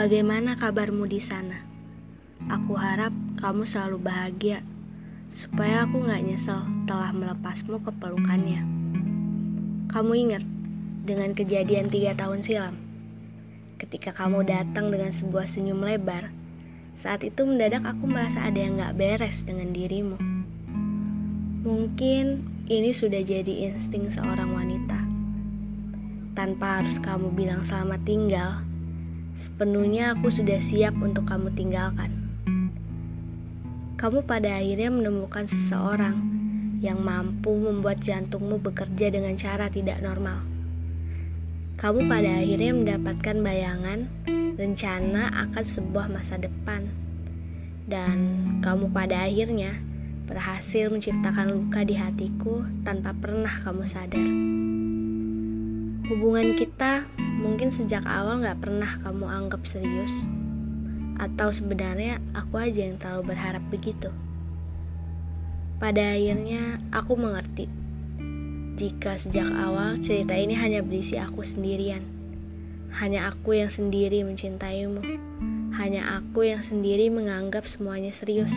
Bagaimana kabarmu di sana? Aku harap kamu selalu bahagia, supaya aku gak nyesel telah melepasmu ke pelukannya. Kamu ingat dengan kejadian tiga tahun silam? Ketika kamu datang dengan sebuah senyum lebar, saat itu mendadak aku merasa ada yang gak beres dengan dirimu. Mungkin ini sudah jadi insting seorang wanita. Tanpa harus kamu bilang selamat tinggal, sepenuhnya aku sudah siap untuk kamu tinggalkan. Kamu pada akhirnya menemukan seseorang yang mampu membuat jantungmu bekerja dengan cara tidak normal. Kamu pada akhirnya mendapatkan bayangan, rencana akan sebuah masa depan, dan kamu pada akhirnya berhasil menciptakan luka di hatiku tanpa pernah kamu sadar. Hubungan kita mungkin sejak awal gak pernah kamu anggap serius, atau sebenarnya aku aja yang terlalu berharap begitu. Pada akhirnya aku mengerti jika sejak awal cerita ini hanya berisi aku sendirian. Hanya aku yang sendiri mencintaimu. Hanya aku yang sendiri menganggap semuanya serius.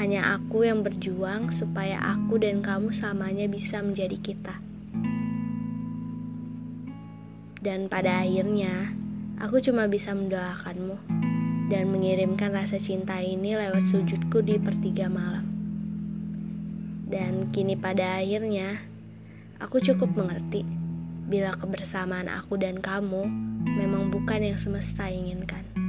Hanya aku yang berjuang supaya aku dan kamu selamanya bisa menjadi kita. Dan pada akhirnya, aku cuma bisa mendoakanmu dan mengirimkan rasa cinta ini lewat sujudku di pertiga malam. Dan kini pada akhirnya, aku cukup mengerti bila kebersamaan aku dan kamu memang bukan yang semesta inginkan.